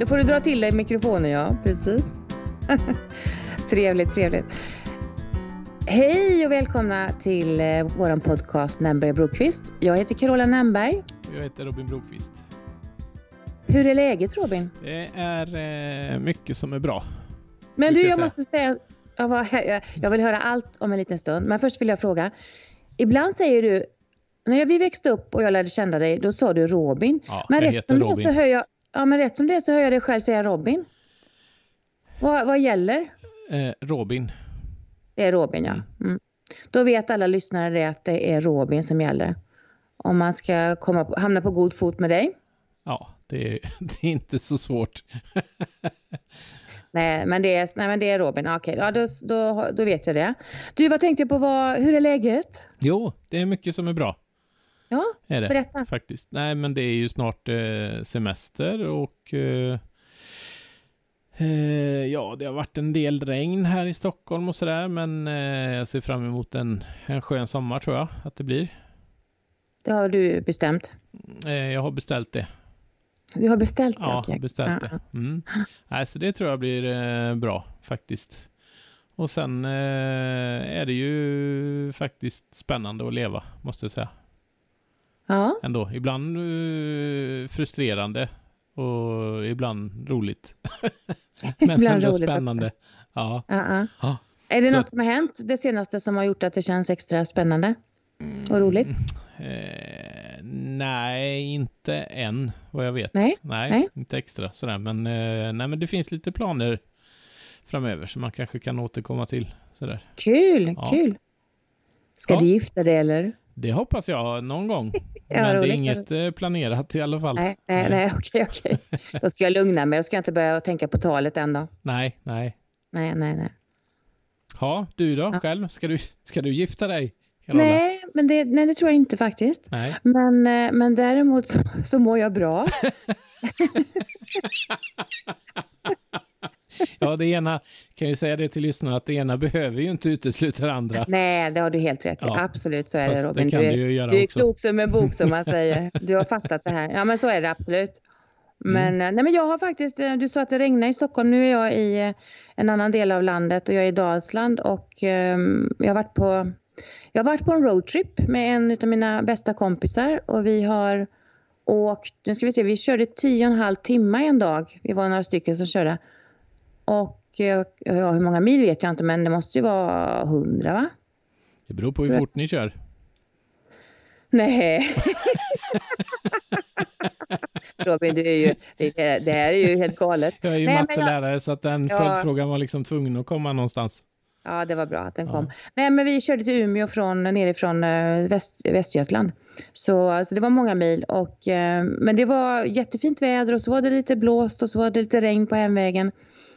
Då får du dra till dig mikrofonen, ja. Precis. trevligt, trevligt. Hej och välkomna till eh, vår podcast Nämberg Brokvist. Jag heter Carola Nämberg. Jag heter Robin Brokvist. Hur är läget Robin? Det är eh, mycket som är bra. Men du, jag jag måste säga, jag, var, jag, jag vill höra allt om en liten stund. Men först vill jag fråga. Ibland säger du, när vi växte upp och jag lärde känna dig, då sa du Robin. Ja, men, rätt som det så hör jag, ja, men rätt som det så hör jag dig själv säga Robin. Vad, vad gäller? Eh, Robin. Det är Robin, ja. Mm. Då vet alla lyssnare det att det är Robin som gäller. Om man ska komma på, hamna på god fot med dig. Ja, det är, det är inte så svårt. Nej, men det är, nej, men det är Robin. Okej, ja, då, då, då vet jag det. Du, vad tänkte jag på? Vad, hur är läget? Jo, det är mycket som är bra. Ja, Är det, berätta. faktiskt. Nej, men det är ju snart eh, semester och eh, eh, ja, det har varit en del regn här i Stockholm och sådär, men eh, jag ser fram emot en, en skön sommar tror jag att det blir. Det har du bestämt. Eh, jag har beställt det. Du har beställt det? Ja, okej. beställt det. Mm. Nej, så det tror jag blir bra faktiskt. Och sen är det ju faktiskt spännande att leva, måste jag säga. Ja, Ändå. Ibland eh, frustrerande och ibland roligt. Men Ibland ändå roligt också. spännande. Ja. ja, ja. Ja. Är det Så något som har hänt det senaste som har gjort att det känns extra spännande och roligt? Eh, nej, inte än vad jag vet. Nej, nej, nej. inte extra sådär. Men, eh, nej, men det finns lite planer framöver som man kanske kan återkomma till. Sådär. Kul, Ja. kul. Ska Ja. du gifta dig eller? Det hoppas jag någon gång. Ja, men det roligt, är inget eh, planerat i alla fall. Nej, nej, Nej. nej, okej, okej. Då ska jag lugna mig. Då ska jag inte börja tänka på talet än då. Nej, nej. Nej, nej, nej. Ja, du då Ja. själv? Ska du, ska du gifta dig? Carola? Nej, men det, nej, det tror jag inte faktiskt. Nej. Men, eh, men däremot så, så mår jag bra. Ja, det ena, kan ju säga det till lyssnarna, att det ena behöver ju inte utesluta det andra. Nej, det har du helt rätt i. Ja. Absolut, så är Fast det det Robin. kan du du är, ju göra du är också. klok som en bok som man säger. Du har fattat det här. Ja, men så är det absolut. Men, Mm. nej, men jag har faktiskt, eh, du sa att det regnar i Stockholm. Nu är jag i eh, en annan del av landet och jag är i Dalsland och ehm, jag har varit på jag har varit på en roadtrip med en av mina bästa kompisar och vi har åkt, nu ska vi se, vi körde tio och en halv timme en dag. Vi var några stycken som körde. Och eh, ja, hur många mil vet jag inte, men det måste ju vara hundra va? Det beror på hur Så- fort ni kör. Nej. Robin, du är ju, det, det här är ju helt galet. Jag är ju Nej, mattelärare så att den Ja. följdfrågan var liksom tvungen att komma någonstans. Ja, det var bra att den Ja. kom. Nej, men vi körde till Umeå från, nerifrån eh, Väst, Västergötland. Så alltså, det var många mil. Och, eh, men det var jättefint väder och så var det lite blåst och så var det lite regn på hemvägen.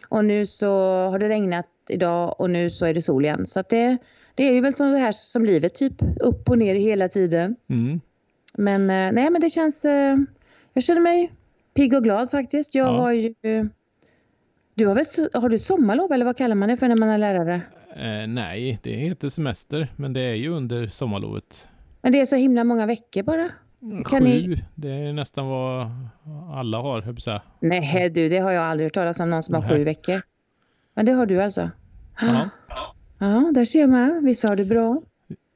Och nu så har det regnat idag och nu så är det sol igen. Så det, det är ju väl som det här som livet, typ upp och ner hela tiden. Mm. Men eh, nej, men det känns... eh, Jag känner mig pigg och glad faktiskt. Jag Ja. har ju... Du har väl har du sommarlov eller vad kallar man det för när man är lärare? Eh, nej, det heter semester, men det är ju under sommarlovet. Men det är så himla många veckor bara. Kan Sju, ni- det är nästan vad alla har, höll att säga. Nej du, det har jag aldrig hört talas om någon som har sju veckor. Men det har du alltså? Ja, Ja, där ser man. Vissa har det bra.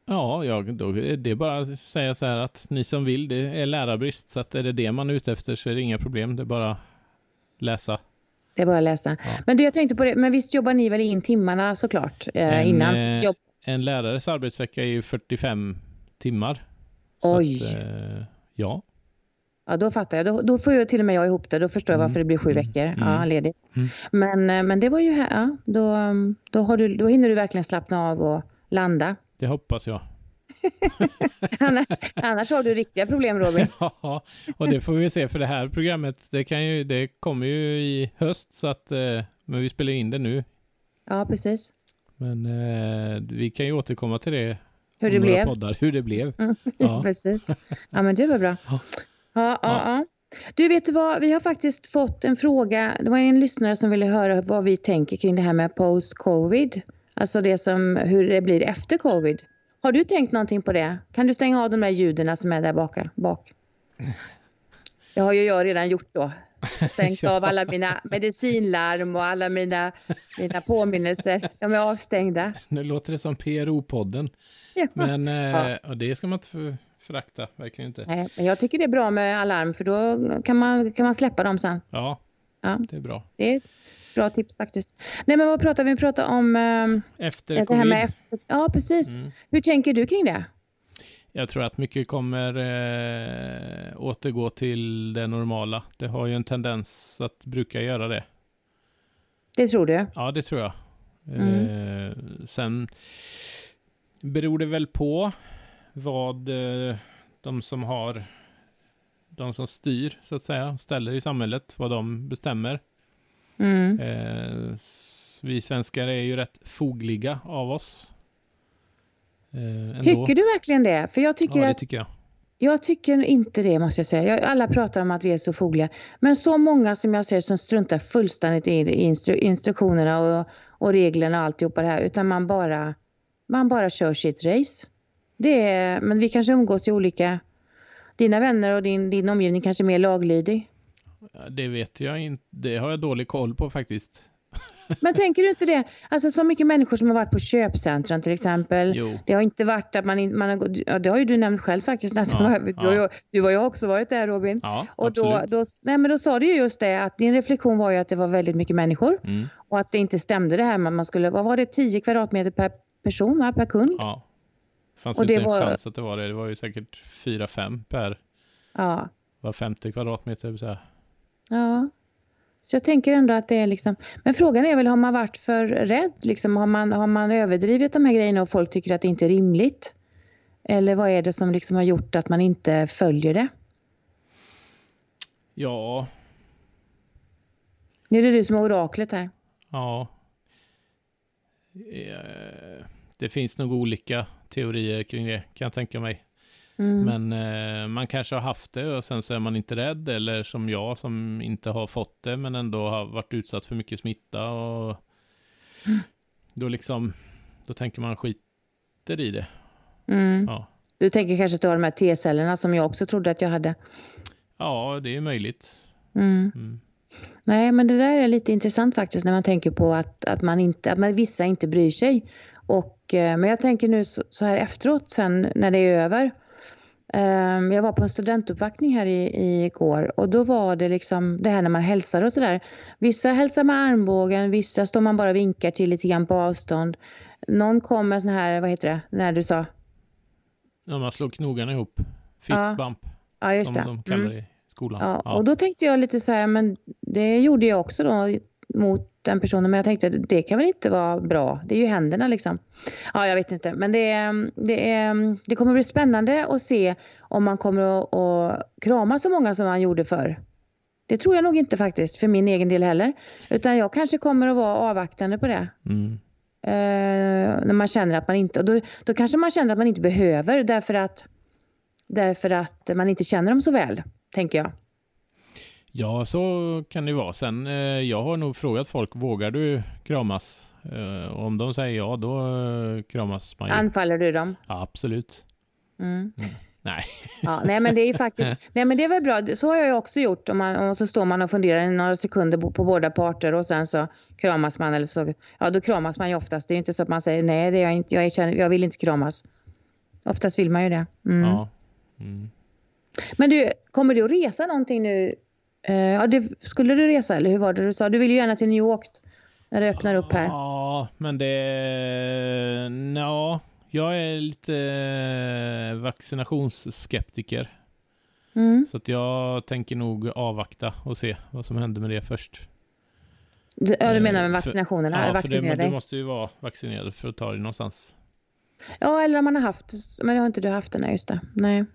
ja jag, då, det är bara att säga så här att ni som vill, det är lärarbrist, så att är det det man är ute efter så är det inga problem. Det är bara läsa. Det är bara att läsa. Men du, jag tänkte på det. Men visst jobbar ni väl in timmarna såklart eh, En, innan? eh. En lärares arbetsvecka är ju 45 timmar. Oj. Att, eh, ja. Ja, då fattar jag. Då, då får ju till och med jag ihop det. Då förstår jag Mm, varför det blir sju mm, veckor. mm. Ja, ledigt. Mm. Men, eh, men det var ju här. Ja, då, då, har du, då hinner du verkligen slappna av och landa. Det hoppas jag. annars, annars har du riktiga problem, Robin. Ja, och det får vi se för det här programmet, det, kan ju, det kommer ju i höst så att, eh, men vi spelar in det nu. Ja, precis. Men eh, vi kan ju återkomma till det Hur det blev. poddar, hur det blev. Mm, Ja. Precis. Ja, men det var bra. Ja. Ja, ja. Du, vet du vad? Vi har faktiskt fått en fråga. Det var en lyssnare som ville höra vad vi tänker kring det här med post-covid. Alltså det som, hur det blir efter covid. Har du tänkt någonting på det? Kan du stänga av de där ljuden som är där baka, bak? Det har ju jag redan gjort då. Stängt av alla mina medicinlarm och alla mina, mina påminnelser. De är avstängda. Nu låter det som PRO-podden. Ja. Men eh, Ja. det ska man inte för- förakta, verkligen inte. Nej, men jag tycker det är bra med alarm för då kan man, kan man släppa dem sen. Ja, Ja. det är bra. Det är ett bra tips faktiskt. Nej, men vad pratar vi? Vi pratar om eh, Efter det här med efter... Ja, precis. Mm. Hur tänker du kring det? Jag tror att mycket kommer eh, återgå till det normala. Det har ju en tendens att bruka göra det. Det tror du? Ja, det tror jag. Mm. Eh, sen beror det väl på vad eh, de som har de som styr, så att säga, ställer i samhället, vad de bestämmer. Mm. Eh, vi svenskar är ju rätt fogliga av oss. Eh. Tycker du verkligen det? För jag tycker Ja, det tycker jag. Jag tycker inte det måste jag säga. Jag, alla pratar om att vi är så fogliga. Men så många som jag ser som struntar fullständigt i i instru, instruktionerna och, och reglerna och alltihopa det här. Utan man bara, man bara kör sitt race. Det är, men vi kanske umgås i olika... Dina vänner och din, din omgivning kanske är mer laglydig. Det vet jag inte. Det har jag dålig koll på faktiskt. Men tänker du inte det? Alltså så mycket människor som har varit på köpcentrum till exempel. Jo, Det har inte varit att man, in- man har gått, ja, det har ju du nämnt själv faktiskt. Att Ja, du, ja. du har ju också varit där Robin. ja, Och då, då, nej men då sa du ju just det att din reflektion var ju att det var väldigt mycket människor Mm, och att det inte stämde det här med att man skulle, vad var det, 10 kvadratmeter per person, va? per kund? ja. Det fanns Och inte det en var- chans att det var det. Det var ju säkert 4-5 per Ja. var 50 kvadratmeter. Så här. ja. Så jag tänker ändå att det är liksom, men frågan är väl har man varit för rädd? Liksom, har, man, har man överdrivit de här grejerna och folk tycker att det inte är rimligt? Eller vad är det som liksom har gjort att man inte följer det? Ja, Nu är det du som är oraklet här. ja. Eh, Det finns nog olika teorier kring det, kan jag tänka mig. Mm. Men eh, man kanske har haft det och sen så är man inte rädd. Eller som jag som inte har fått det men ändå har varit utsatt för mycket smitta. Och då liksom, då tänker man skiter i det. Mm. Ja, Du tänker kanske att du har de här T-cellerna som jag också trodde att jag hade. ja det är möjligt. Mm. Mm. Nej, men det där är lite intressant faktiskt när man tänker på att, att, man inte, att man, vissa inte bryr sig. Och, eh, men jag tänker nu så här efteråt sen när det är över. Ehm, jag var på en studentuppvaktning här i, i igår och då var det liksom det här när man hälsar och sådär. Vissa hälsar med armbågen, vissa står man bara och vinkar till lite grann på avstånd. Någon kom med sån här, vad heter det, när du sa? Ja, man slår knogarna ihop. Fist bump, Ja, just som det. de kallar Mm. det i skolan. Ja, Ja. och då tänkte jag lite så här, men det gjorde jag också då mot den personen, men jag tänkte det kan väl inte vara bra. Det är ju händerna liksom. Ja, jag vet inte, men det, är- det, är, det kommer bli spännande att se om man kommer att, att krama så många som man gjorde förr. Det tror jag nog inte faktiskt, för min egen del heller. Utan jag kanske kommer att vara avvaktande på det. Mm. Eh, när man känner att man inte, och då, då kanske man känner att man inte behöver därför att, därför att man inte känner dem så väl, tänker jag. Ja, så kan det vara. Sen, eh, jag har nog frågat folk, vågar du kramas? Eh, och om de säger ja, då eh, kramas man ju. Anfaller du dem? Ja, absolut. Mm. Nej. Ja, nej men det är faktiskt, nej men det är väl bra, så har jag ju också gjort. Om man, och så står man och funderar i några sekunder på, på båda parter och sen så kramas man eller så, ja då kramas man ju oftast. Det är ju inte så att man säger nej, det är jag, inte, jag, känner, jag vill inte kramas. Oftast vill man ju det. Mm. Ja. Mm. Men du, kommer du att resa någonting nu? Eh, ja, det, skulle du resa eller hur var det du sa? Du vill ju gärna till New York när det öppnar upp här. Ja, men det... Ja, jag är lite eh, vaccinationsskeptiker. Mm. Så att jag tänker nog avvakta och se vad som händer med det först. Du, ja, du menar med Eh, för- vaccinationerna? Ja, för det, men du måste ju vara vaccinerad för att ta dig någonstans. Ja, eller om man har haft, men det har inte du haft den, nej, just det. Nej.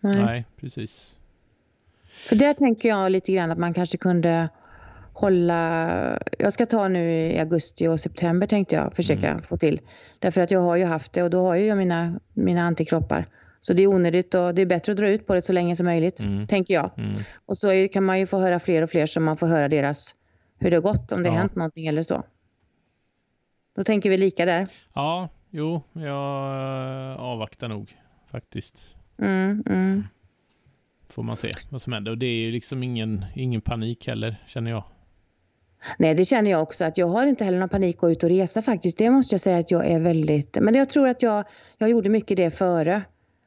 Nej. Nej, precis. För där tänker jag lite grann att man kanske kunde hålla... Jag ska ta nu i augusti och september tänkte jag försöka få till. Därför att jag har ju haft det och då har ju jag mina, mina antikroppar. Så det är onödigt och det är bättre att dra ut på det så länge som möjligt, Mm. tänker jag. Mm. Och så kan man ju få höra fler och fler som man får höra deras, hur det har gått, om det har Ja. hänt någonting eller så. Då tänker vi lika där. Ja, jo, jag eh, avvaktar nog faktiskt. Mm, mm. Får man se vad som händer. Och det är ju liksom ingen, ingen panik heller, känner jag. Nej, det känner jag också. att Jag har inte heller någon panik att ut och resa faktiskt. Det måste jag säga att jag är väldigt... Men jag tror att jag, jag gjorde mycket det före.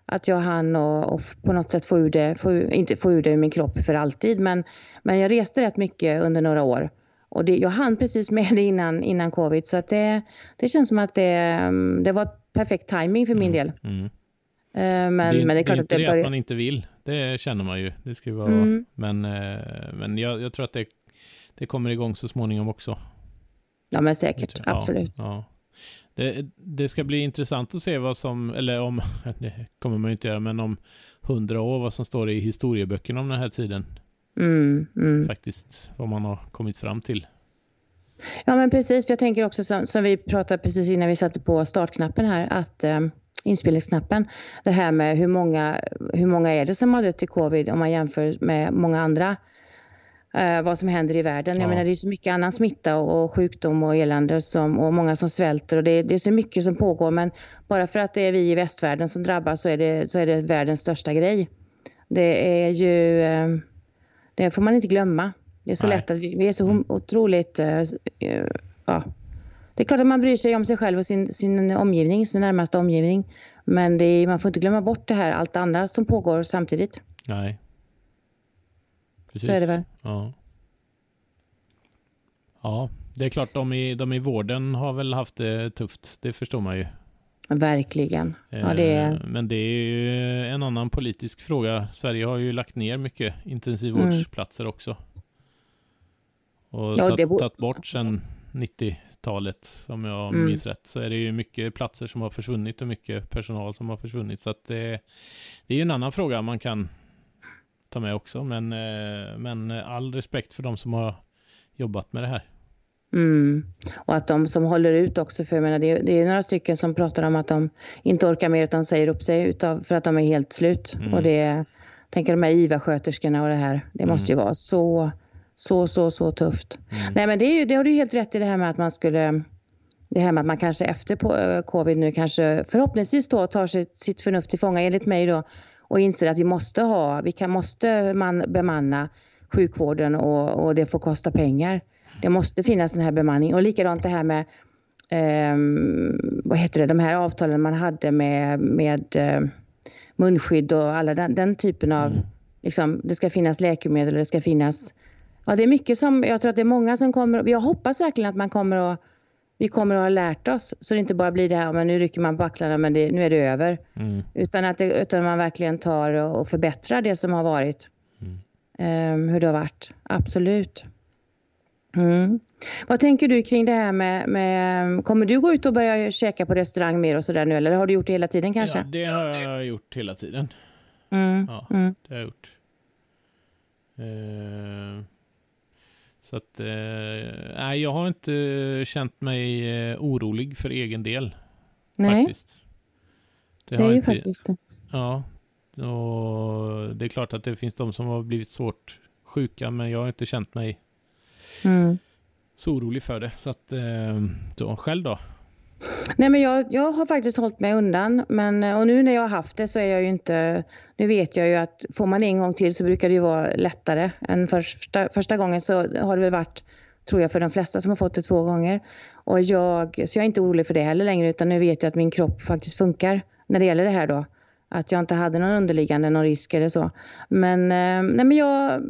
Att jag hann och, och på något sätt få ur det, få, inte få ur det ur min kropp för alltid. Men, men jag reste rätt mycket under några år. Och det, jag hann precis med det innan, innan covid. Så att det, det känns som att det, det var perfekt timing för min Mm, del. mm. Eh, Men, det, men det är klart det är att inte det det att man inte vill. Det känner man ju. Det ska ju vara... Mm. Men, eh, men jag, jag tror att det, det kommer igång så småningom också. Ja, men säkert. Ja, Absolut. Ja. Det, det ska bli intressant att se vad som, eller om, det kommer man ju inte göra, men om hundra år vad som står i historieböckerna om den här tiden. Mm, mm. Faktiskt, vad man har kommit fram till. Ja, men precis. För jag tänker också som, som vi pratade precis innan vi satte på startknappen här, att eh, inspelningsknappen, det här med hur många, hur många är det som har dött i covid om man jämför med många andra, eh, vad som händer i världen. Jag Ja. menar, det är så mycket annan smitta och, och sjukdom och elände som, och många som svälter och det, det är så mycket som pågår. Men bara för att det är vi i västvärlden som drabbas så är det, så är det världens största grej. Det är ju, eh, det får man inte glömma. Det är så Nej. lätt att vi, vi är så otroligt eh, eh, ja. Det är klart att man bryr sig om sig själv och sin, sin omgivning, sin närmaste omgivning. Men är, man får inte glömma bort det här, allt andra som pågår samtidigt. Nej. Precis. Så är det väl. Ja. Ja, det är klart de i, de i vården har väl haft det tufft. Det förstår man ju. Verkligen. Ja, det är, Eh, Men det är ju en annan politisk fråga. Sverige har ju lagt ner mycket intensivvårdsplatser också. Och Mm. Ja, tagit, bort sedan 90-talet, om jag Mm. minns rätt, så är det ju mycket platser som har försvunnit och mycket personal som har försvunnit. Så att det, det är ju en annan fråga man kan ta med också. Men, eh, men all respekt för de som har jobbat med det här. mm. Och att de som håller ut också, för jag menar, det, är, det är några stycken som pratar om att de inte orkar mer utan säger upp sig utav, för att de är helt slut. Mm. Och det tänker de här IVA-sköterskorna och det här, det måste ju vara så, så, så, så tufft. Mm. Nej, men det, är ju, det har du helt rätt i det här med att man skulle... Det här med att man kanske efter på, eh, covid nu kanske förhoppningsvis då tar sitt, sitt förnuft till fånga enligt mig då och inser att vi måste ha, vi kan, måste man bemanna sjukvården och, och det får kosta pengar. Det måste finnas den här bemanning och likadant det här med ehm, vad heter det, de här avtalen man hade med, med eh, munskydd och alla den, den typen av, Mm. liksom, det ska finnas läkemedel, det ska finnas Ja, det är mycket som, jag tror att det är många som kommer, jag hoppas verkligen att man kommer att, vi kommer att ha lärt oss, så det inte bara blir det här, men nu rycker man på axlarna, men det, nu är det över. Mm. Utan att det, utan man verkligen tar och förbättrar det som har varit. Mm. Ehm, hur det har varit, absolut. Mm. Vad tänker du kring det här med, med, kommer du gå ut och börja käka på restaurang mer och sådär nu, eller har du gjort det hela tiden kanske? Ja, det har jag gjort hela tiden. Mm. Ja. Mm. Det har jag gjort. Eh, så att, eh, nej, jag har inte känt mig eh, orolig för egen del. Nej, Faktiskt. det, har är ju inte, faktiskt det. Ja, och det är klart att det finns de som har blivit svårt sjuka, men jag har inte känt mig Mm. så orolig för det. Så att, eh, så, själv då? Nej, men jag, jag har faktiskt hållit mig undan. Men, eh, och nu när jag har haft det så är jag ju inte... Nu vet jag ju att får man det en gång till så brukar det ju vara lättare än första, första gången. Så har det väl varit, tror jag, för de flesta som har fått det två gånger. Och jag, så jag är inte orolig för det heller längre, utan nu vet jag att min kropp faktiskt funkar när det gäller det här då. Att jag inte hade någon underliggande, någon risk eller så. Men, eh, nej, men jag...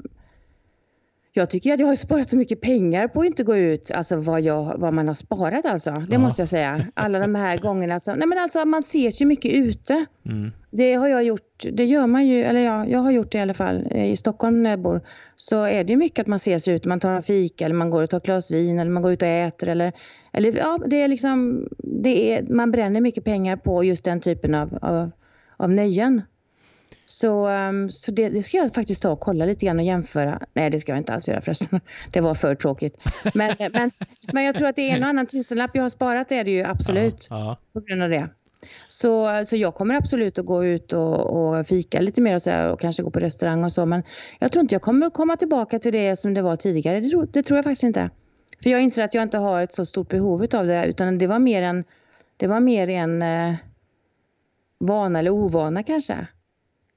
Jag tycker att jag har sparat så mycket pengar på att inte gå ut, alltså vad, jag, vad man har sparat alltså. Det Ja. måste jag säga. Alla de här gångerna. Så, nej men alltså man ses ju mycket ute. Mm. Det har jag gjort, det gör man ju, eller ja, jag har gjort det i alla fall. I Stockholm när jag bor så är det ju mycket att man ses ute. Man tar en fika eller man går och tar ett glas vin eller man går ut och äter. Eller, eller ja, det är liksom, det är, man bränner mycket pengar på just den typen av, av, av nöjen. Så, um, så det, det ska jag faktiskt ta och kolla lite grann och jämföra. Nej, det ska jag inte alls göra förresten. Det var för tråkigt. Men, men, men jag tror att det är en och annan tusenlapp jag har sparat, det är det ju absolut Ja, på grund av det. Så, så jag kommer absolut att gå ut och, och fika lite mer och, så här, och kanske gå på restaurang och så. Men jag tror inte jag kommer att komma tillbaka till det som det var tidigare. Det tror, det tror jag faktiskt inte. För jag inser att jag inte har ett så stort behov av det. Utan det var mer en, det var mer en eh, vana eller ovana kanske.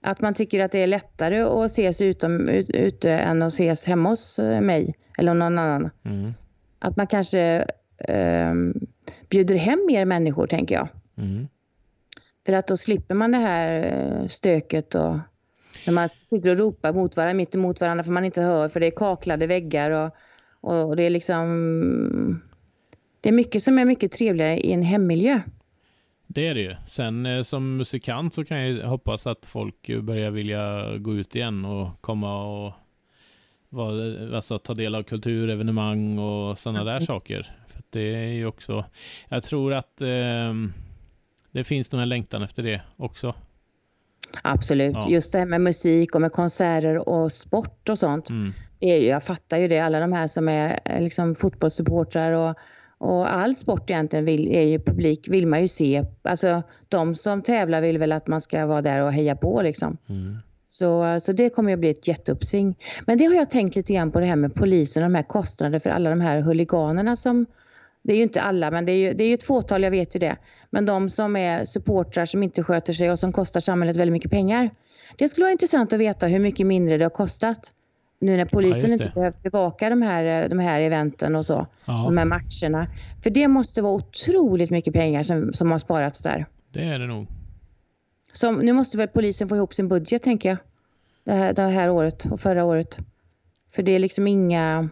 Att man tycker att det är lättare att ses utom, ut, ute än att ses hemma hos eh, mig eller någon annan. Mm. Att man kanske eh, bjuder hem mer människor, tänker jag. Mm. För att då slipper man det här eh, stöket och när man sitter och ropar mot varandra, mitt emot varandra för man inte hör för det är kaklade väggar och, och det är liksom... Det är mycket som är mycket trevligare i en hemmiljö. Det är det ju. Sen eh, som musikant så kan jag hoppas att folk börjar vilja gå ut igen och komma och vara, alltså, ta del av kulturevenemang och sådana där saker. För det är ju också, jag tror att eh, det finns nog en längtan efter det också. Absolut. Ja. Just det här med musik och med konserter och sport och sånt. Mm. Är ju, jag fattar ju det. Alla de här som är eh, liksom fotbollssupportrar och, och all sport egentligen vill, är ju publik, vill man ju se. Alltså de som tävlar vill väl att man ska vara där och heja på liksom. Mm. Så, så det kommer att bli ett jätteuppsving. Men det har jag tänkt lite grann på det här med polisen och de här kostnaderna för alla de här huliganerna som det är ju inte alla, men det är ju, det är ju ett fåtal, jag vet ju det. Men de som är supportrar som inte sköter sig och som kostar samhället väldigt mycket pengar. Det skulle vara intressant att veta hur mycket mindre det har kostat. Nu när polisen det. inte behöver bevaka de här, de här eventen och så. Ja, De här matcherna. För det måste vara otroligt mycket pengar som, som har sparats där. det är det nog. Så nu måste väl polisen få ihop sin budget, tänker jag. Det här, det här året och förra året. För det är liksom inga...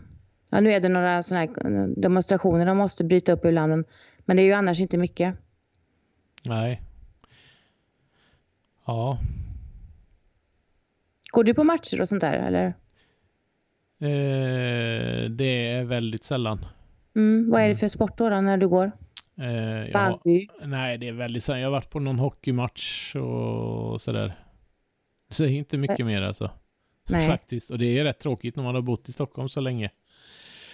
Ja, nu är det några såna här demonstrationer de måste bryta upp ur landet. Men det är ju annars inte mycket. Nej. Ja, Går du på matcher och sånt där, eller? Eh, det är väldigt sällan. Mm, vad är det för sport då, då när du går? Eh, jag, nej, det är väldigt sällan. Jag har varit på någon hockeymatch och sådär. Så det är inte mycket mer alltså. Nej. Faktiskt. Och det är rätt tråkigt när man har bott i Stockholm så länge.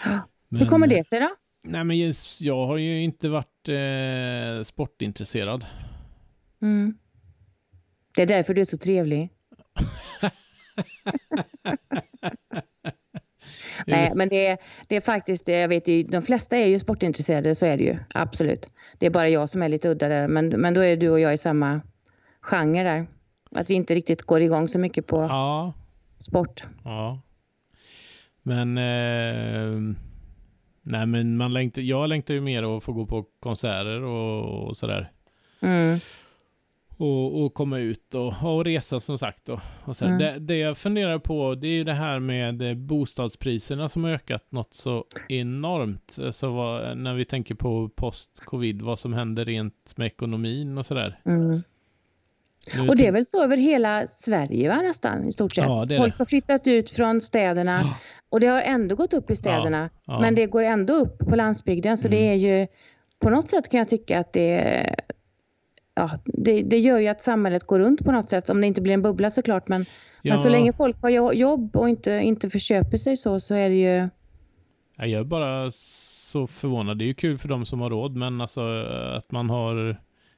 Hur kommer det sig då? Nej, men just, jag har ju inte varit eh, sportintresserad. Mm. Det är därför du är så trevlig. Nej, men det är, det är faktiskt, jag vet ju, de flesta är ju sportintresserade, så är det ju. Absolut. Det är bara jag som är lite udda där, men, men då är du och jag i samma genre där. Att vi inte riktigt går igång så mycket på Ja, sport. ja. Men... Eh, nej, men man längtar, jag längtar ju mer att få gå på konserter och, och sådär. Mm. Och, och komma ut och, och resa som sagt. Och, och så. Mm. det, det jag funderar på det är ju det här med eh, bostadspriserna som har ökat något så enormt. Så vad, när vi tänker på post-covid, vad som händer rent med ekonomin och sådär. Mm. Och det är väl så över hela Sverige va, nästan i stort sett. Ja, det är Folk det. har flyttat ut från städerna Ja. och det har ändå gått upp i städerna. ja. Men det går ändå upp på landsbygden. Så Mm. det är ju på något sätt kan jag tycka att det, ja, det, det gör ju att samhället går runt på något sätt. Om det inte blir en bubbla såklart. Men, Ja, men så länge folk har jo- jobb och inte, inte förköper sig så, så är det ju... Jag är bara så förvånad. Det är ju kul för de som har råd, men alltså att man har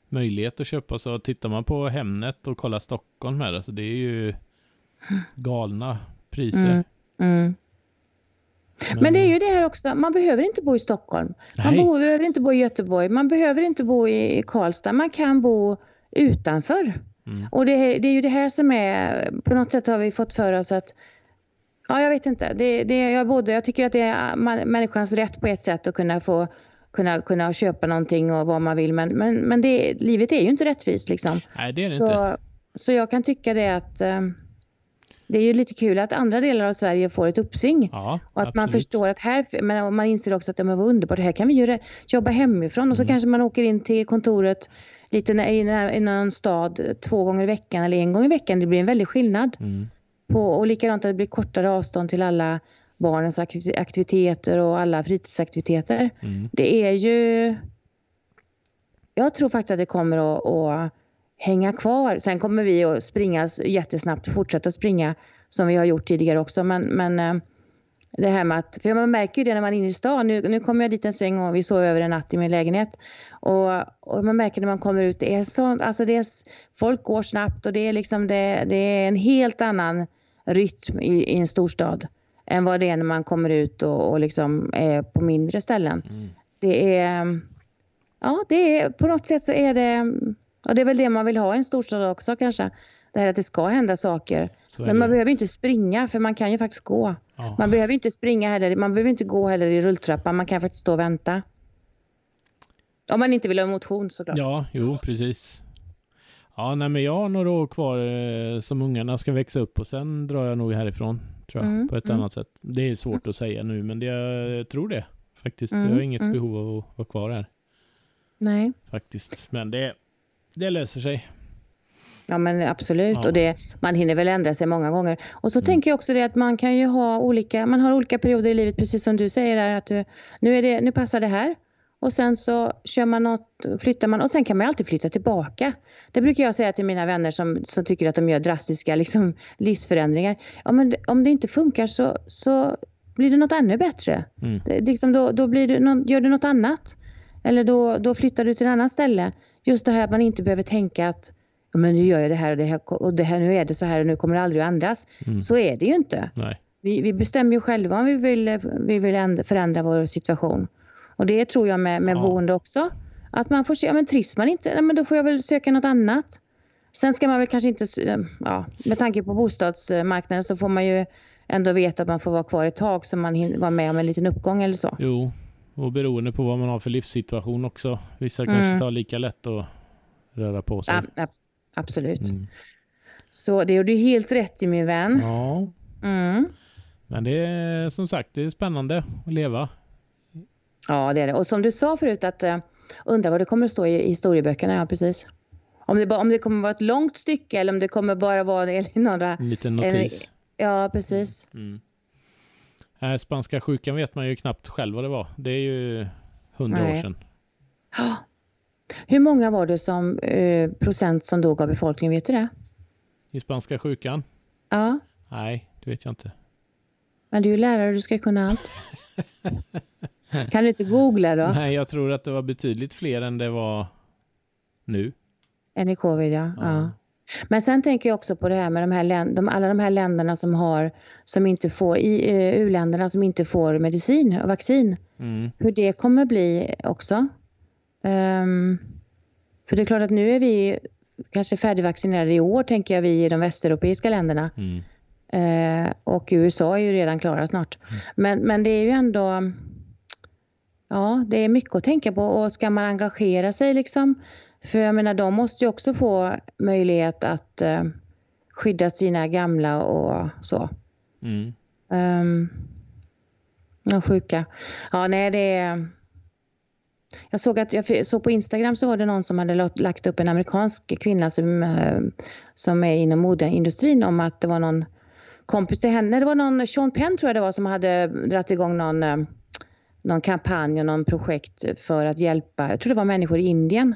möjlighet att köpa. Så tittar man på Hemnet och kollar Stockholm här, alltså det är ju galna priser. Mm, mm. Men det är ju det här också, man behöver inte bo i Stockholm. Man Nej. bo, behöver inte bo i Göteborg, man behöver inte bo i Karlstad. Man kan bo utanför. Mm. Och det, det är ju det här som är, på något sätt har vi fått för oss att, ja jag vet inte, det, det, jag, både, jag tycker att det är man- människans rätt på ett sätt att kunna få kunna, kunna köpa någonting och vad man vill. Men, men, men det, livet är ju inte rättvist liksom. Nej, det är det inte. Så, så jag kan tycka det att eh, det är ju lite kul att andra delar av Sverige får ett uppsving. Ja, Och att man absolut. förstår att här, men man inser också att ja, men vad underbart, här kan vi ju jobba hemifrån. Och så Mm. kanske man åker in till kontoret lite i någon stad två gånger i veckan eller en gång i veckan. Det blir en väldig skillnad. Mm. På, och likadant att det blir kortare avstånd till alla barnens aktiv- aktiviteter och alla fritidsaktiviteter. Mm. Det är ju... Jag tror faktiskt att det kommer att, att hänga kvar. Sen kommer vi att springa jättesnabbt och fortsätta springa som vi har gjort tidigare också. Men, men eh, det här med att, för man märker ju det när man är inne i stan. Nu, nu kommer jag dit en sväng och vi sov över en natt i min lägenhet. Och, och man märker när man kommer ut, det är så, alltså det är, folk går snabbt och det är, liksom det, det är en helt annan rytm i, i en storstad än vad det är när man kommer ut och, och liksom är på mindre ställen. Mm. Det är, ja, det är, på något sätt så är det, och det är väl det man vill ha i en storstad också kanske. Det här att det ska hända saker. Men man behöver inte springa, för man kan ju faktiskt gå. Ja. Man behöver inte springa heller, man behöver inte gå heller i rulltrappan. Man kan faktiskt stå och vänta. Om man inte vill ha motion såklart. Ja, jo, precis. Ja, nej, men jag har några år kvar eh, som ungarna ska växa upp och sen drar jag nog härifrån, tror jag, Mm, på ett mm. annat sätt. Det är svårt att säga nu, men det, jag tror det faktiskt. Mm, jag har inget mm. behov av att vara kvar här, Nej. faktiskt. Men det, det löser sig. Ja men absolut. Ja. Och det, man hinner väl ändra sig många gånger. Och så Mm. tänker jag också det att man kan ju ha olika, man har olika perioder i livet precis som du säger där att du, nu, är det, nu passar det här. Och sen så kör man något, flyttar man och sen kan man alltid flytta tillbaka. Det brukar jag säga till mina vänner som, som tycker att de gör drastiska liksom, livsförändringar. Ja, men det- om det inte funkar så, så blir det något ännu bättre. Mm. Det, liksom då, då blir du någon, gör du något annat. Eller då, då flyttar du till ett annat ställe. Just det här att man inte behöver tänka att ja, men nu gör jag det här och det här och det här, nu är det så här och nu kommer det aldrig att ändras. Mm. Så är det ju inte. Nej. Vi, vi bestämmer ju själva om vi vill, vi vill änd- förändra vår situation. Och det tror jag med, med Ja. boende också. Att man får se, ja, men trivs man inte, nej, men då får jag väl söka något annat. Sen ska man väl kanske inte, s- ja, med tanke på bostadsmarknaden så får man ju ändå veta att man får vara kvar ett tag så man hinner vara med om en liten uppgång eller så. Jo, och beroende på vad man har för livssituation också. Vissa Mm. kanske tar lika lätt att röra på sig. Ja, absolut. Mm. Så det gjorde du helt rätt i min vän. Ja, Mm. men det är som sagt, det är spännande att leva. Ja, det är det. Och som du sa förut att uh, undrar vad det kommer att stå i historieböckerna. Ja, precis. Om det, bara, om det kommer vara ett långt stycke eller om det kommer bara vara några... En liten notis. Ja, precis. Mm. Äh, spanska sjukan vet man ju knappt själv vad det var. Det är ju hundra år Nej. sedan. Hur många var det som eh, procent som dog av befolkningen? Vet du det? I spanska sjukan? Ja, Nej, det vet jag inte. men du är ju lärare, du ska kunna allt. kan du inte googla då? Nej, jag tror att det var betydligt fler än det var nu. Än i covid, ja. Ja. ja. Men sen tänker jag också på det här med de här de, alla de här länderna som har, som inte får, i eh, u-länderna som inte får medicin och vaccin. Mm. Hur det kommer bli också. Ehm, för det är klart att nu är vi kanske färdigvaccinerade i år, tänker jag, vi i de västeuropeiska länderna. Mm. Eh, och USA är ju redan klara snart. Men, men det är ju ändå... Ja, det är mycket att tänka på. Och ska man engagera sig liksom? För jag menar, de måste ju också få möjlighet att eh, skydda sina gamla och så. Mm. Um, ja, sjuka. Ja, nej, det är... Jag såg att jag såg på Instagram så var det någon som hade lagt- lagt upp en amerikansk kvinna som, eh, som är inom modeindustrin om att det var någon kompis till henne. Det var någon, Sean Penn tror jag det var, som hade dragit igång någon, eh, någon kampanj och någon projekt för att hjälpa, jag tror det var människor i Indien.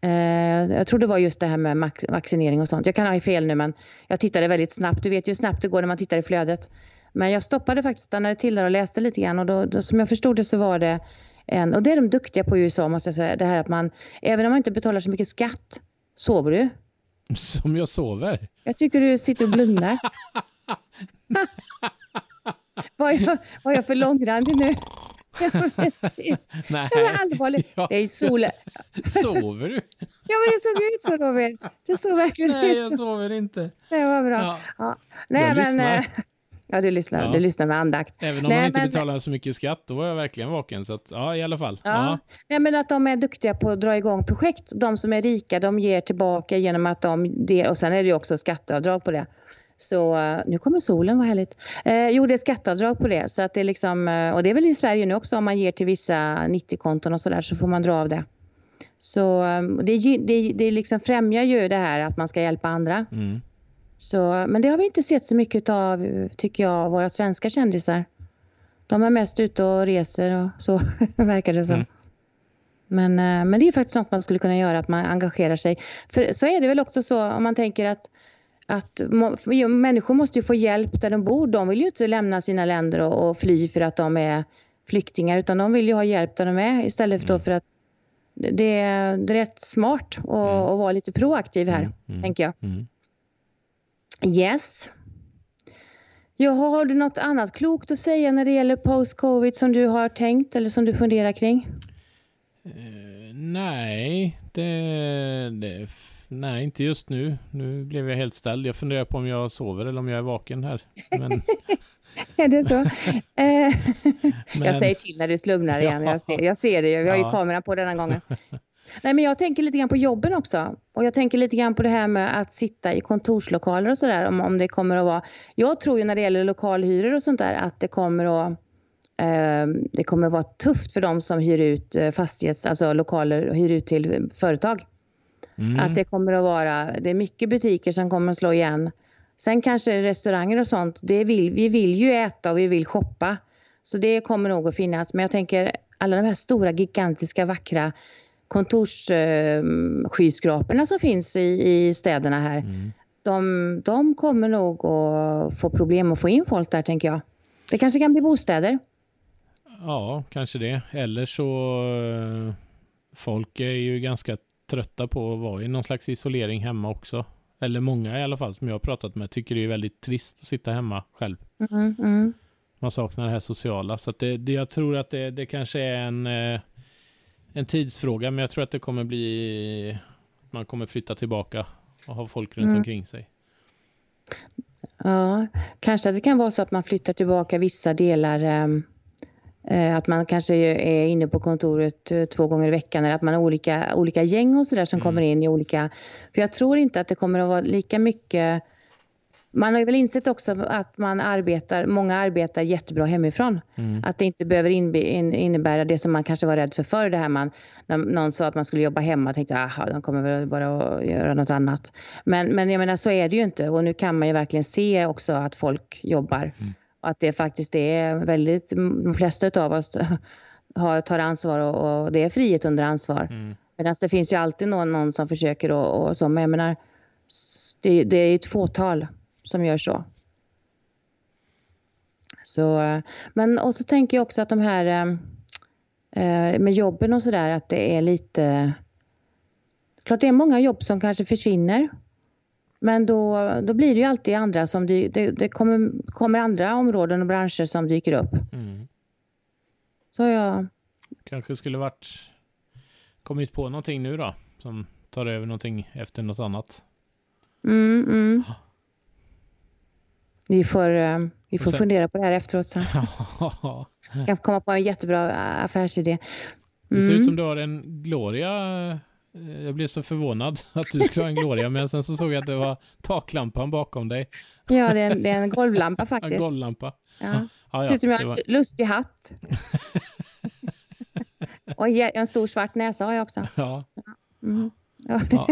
Eh, jag tror det var just det här med vaccinering och sånt. Jag kan ha fel nu men jag tittade väldigt snabbt. Du vet ju hur snabbt det går när man tittar i flödet. Men jag stoppade faktiskt, stannade till där och läste lite grann och då, då, som jag förstod det så var det en, och det är de duktiga på i USA måste jag säga, det här att man, även om man inte betalar så mycket skatt, sover du? Som jag sover. Jag tycker du sitter och blundar. var, jag, var jag för långrandig nu? Precis. Nej. Ja, men allvarligt. Ja. Det är sol. Sover du? Ja, men det såg ut så Robert. Det såg verkligen Nej, ut jag så. sover inte. Det var bra. Ja. Ja. Nej, Jag men, lyssnar. eh, Ja, du lyssnar. Ja. Du lyssnar med andakt. Även om Nej, man inte men- betalar så mycket skatt, då var jag verkligen vaken. Så att, ja, i alla fall. Ja. Ja. Nej, men att de är duktiga på att dra igång projekt. De som är rika, de ger tillbaka genom att de... Det, och sen är det ju också skatteavdrag på det. Så eh, nu kommer solen, vad härligt. Eh, jo, det är skatteavdrag på det. Så att det är liksom, eh, och det är väl i Sverige nu också, om man ger till vissa 90-konton och sådär så får man dra av det. Så eh, det, det, det liksom främjar ju det här att man ska hjälpa andra. Mm. Så, men det har vi inte sett så mycket av, tycker jag, våra svenska kändisar. De är mest ute och reser och så, verkar det som. Mm. Men, men det är faktiskt något man skulle kunna göra, att man engagerar sig. För så är det väl också så, om man tänker att, att människor måste ju få hjälp där de bor. De vill ju inte lämna sina länder och, och fly för att de är flyktingar, utan de vill ju ha hjälp där de är istället för, då för att det är, det är rätt smart att att vara lite proaktiv här, Mm, mm. tänker jag. Mm. Yes. Ja, har du något annat klokt att säga när det gäller post-covid som du har tänkt eller som du funderar kring? Eh, Nej, det, det, nej, inte just nu. Nu blev jag helt ställd. Jag funderar på om jag sover eller om jag är vaken här. Men... är det så? Men... Jag säger till när det slumnar igen. Jag ser, jag ser det. Vi har ju ja. kameran på denna gången. Nej, men jag tänker lite grann på jobben också. Och jag tänker lite grann på det här med att sitta i kontorslokaler och sådär. Om, om det kommer att vara... Jag tror ju när det gäller lokalhyror och sånt där att det kommer att eh, det kommer att vara tufft för de som hyr ut eh, fastighets, alltså lokaler och hyr ut till företag. Mm. Att det kommer att vara, det är mycket butiker som kommer att slå igen. Sen kanske restauranger och sånt, det vill, vi vill ju äta och vi vill shoppa. Så det kommer nog att finnas. Men jag tänker alla de här stora, gigantiska, vackra kontorsskyskraporna eh, som finns i, i städerna här. Mm. De, de kommer nog att få problem att få in folk där, tänker jag. Det kanske kan bli bostäder. Ja, kanske det. Eller så... Eh, folk är ju ganska trötta på att vara i någon slags isolering hemma också. Eller många i alla fall som jag har pratat med tycker det är väldigt trist att sitta hemma själv. Mm, mm. Man saknar det här sociala. Så det, det, jag tror att det, det kanske är en, eh, en tidsfråga, men jag tror att det kommer bli... Man kommer flytta tillbaka och ha folk runt mm. omkring sig. Ja, kanske det kan vara så att man flyttar tillbaka vissa delar um att man kanske är inne på kontoret eh, två gånger i veckan eller att man har olika, olika gäng och sådär som mm. kommer in i olika... För jag tror inte att det kommer att vara lika mycket... Man har väl insett också att man arbetar, många arbetar jättebra hemifrån. Mm. Att det inte behöver innebära det som man kanske var rädd för förr. Det här man, när någon sa att man skulle jobba hemma tänkte att de kommer väl bara att göra något annat. Men, men jag menar så är det ju inte och nu kan man ju verkligen se också att folk jobbar. Mm att det faktiskt är väldigt, de flesta av oss har, tar ansvar och, och, det är frihet under ansvar. Mm. Medan det finns ju alltid någon, någon som försöker och, och så. Men jag menar, det, det är ett fåtal som gör så. så men och så tänker jag också att de här eh, med jobben och sådär, att det är lite... Klart det är många jobb som kanske försvinner. Men då, då blir det ju alltid andra som dy, det, det kommer, kommer andra områden och branscher som dyker upp. Mm. Så jag... Kanske skulle varit kommit på någonting nu då som tar över någonting efter något annat. Mm, mm. Vi får, eh, vi får sen... fundera på det här efteråt sen. kan komma på en jättebra affärsidé. Mm. Det ser ut som mm. du har en Gloria Eh, jag blev så förvånad att du skulle ha en Gloria, men sen så såg jag att det var taklampan bakom dig. Ja, det är en, det är en golvlampa faktiskt. En golvlampa. Ja. Ja, Ser ut som jag har var... en lustig hatt. Och en stor svart näsa har jag också. Ja. Mm. ja.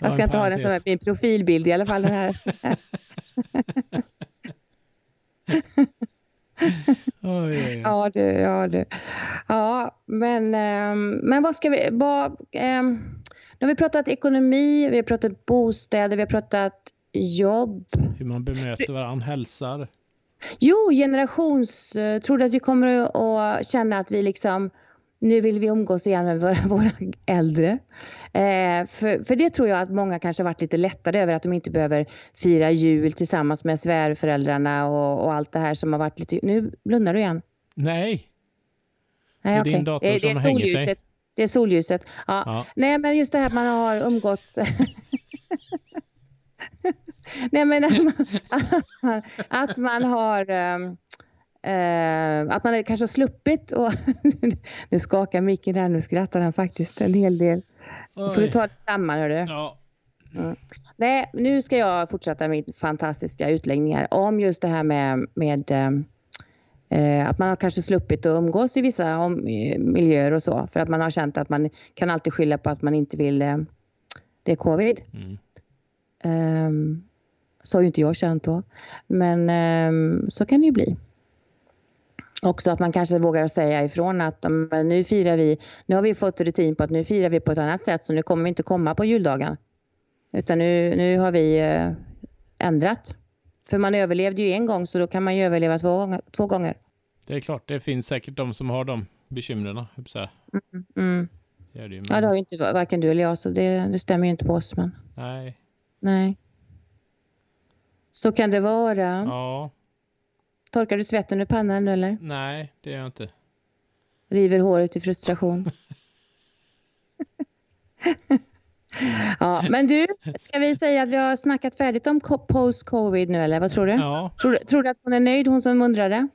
jag ska inte ha den som min profilbild i alla fall. Den här. oj, oj. Ja, du, ja, du. Ja, men, um, men vad ska vi... Vad, um, nu har vi pratat ekonomi, vi har pratat bostäder, vi har pratat jobb. Hur man bemöter varandra, hälsar. Jo, generations... Tror du att vi kommer att känna att vi liksom nu vill vi umgås igen med våra, våra äldre. Eh, för, för det tror jag att många kanske varit lite lättade över att de inte behöver fira jul tillsammans med svärföräldrarna och, och allt det här som har varit lite... Nu blundar du igen. Nej. Nej det är din dator det, som det är solljuset. Sig. Det är solljuset. Ja. ja. Nej, men just det här man har umgåtts... Nej, men att man, att man har... Um, Uh, att man kanske har sluppit och nu skakar micken här, nu skrattar han faktiskt en hel del. Oj. får du ta det samman hörru. Ja. Mm. Nej, nu ska jag fortsätta med fantastiska utläggningar om just det här med, med uh, att man har kanske sluppit att umgås i vissa om, miljöer och så. För att man har känt att man kan alltid skylla på att man inte vill, uh, det är covid. Mm. Um, så har ju inte jag känt då. Men um, så kan det ju bli också att man kanske vågar säga ifrån att nu firar vi, nu har vi fått rutin på att nu firar vi på ett annat sätt så nu kommer vi inte komma på juldagen. Utan nu, nu har vi eh, ändrat. För man överlevde ju en gång så då kan man ju överleva två, två gånger. Det är klart, det finns säkert de som har de bekymren. Mm, mm. Det det Ja, det har ju inte varken du eller jag så det, det stämmer ju inte på oss. Men... Nej. Nej. Så kan det vara. Ja. Torkar du svetten ur pannan eller? Nej, det gör jag inte. River håret i frustration? Ja, men du, ska vi säga att vi har snackat färdigt om post-covid nu eller vad tror du? Ja, Tror, du- tror du att hon är nöjd, hon som undrade?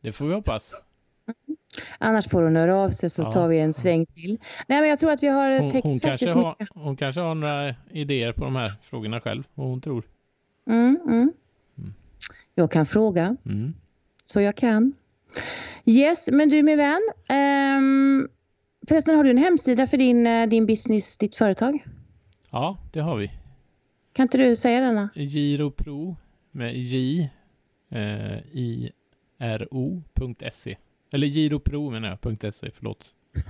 det får vi hoppas. Annars får hon höra av sig så Ja. tar vi en sväng till. Nej, men jag tror att vi har Hon, täckt hon, kanske har, mycket. hon kanske har några idéer på de här frågorna själv, vad hon tror. Mm, mm. Jag kan fråga, Mm. så jag kan. Yes, men du min vän. Um, förresten, har du en hemsida för din, eh, din business, ditt företag? Ja, det har vi. Kan inte du säga denna? Giropro med J eh, i R O.se. Eller giropro menar jag, .se, förlåt.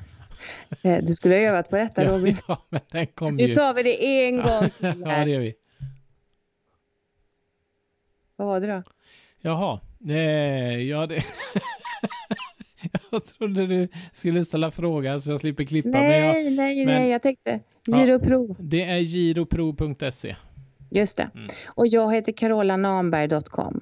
Eh, Du skulle ha övat på detta Ja, Robin. ja, men den kom Nu ju. tar vi det en gång till ja, här. det gör vi. Vad var det då? Jaha, eh, ja det... jag trodde du skulle ställa frågan så jag slipper klippa. Men jag, Nej, nej, men- nej, jag tänkte Ja. Giropro. det är giropro.se. Just det. Mm. Och jag heter carolanamberg.com.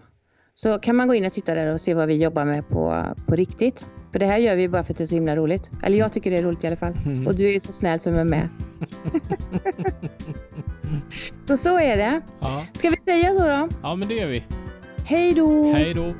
Så kan man gå in och titta där och se vad vi jobbar med på, på riktigt. För det här gör vi bara för att det är så himla roligt. Eller jag tycker det är roligt i alla fall. Mm. Och du är ju så snäll som är med. så så är det. Ja. Ska vi säga så då? ja, men det gör vi. Hej då! Hej då!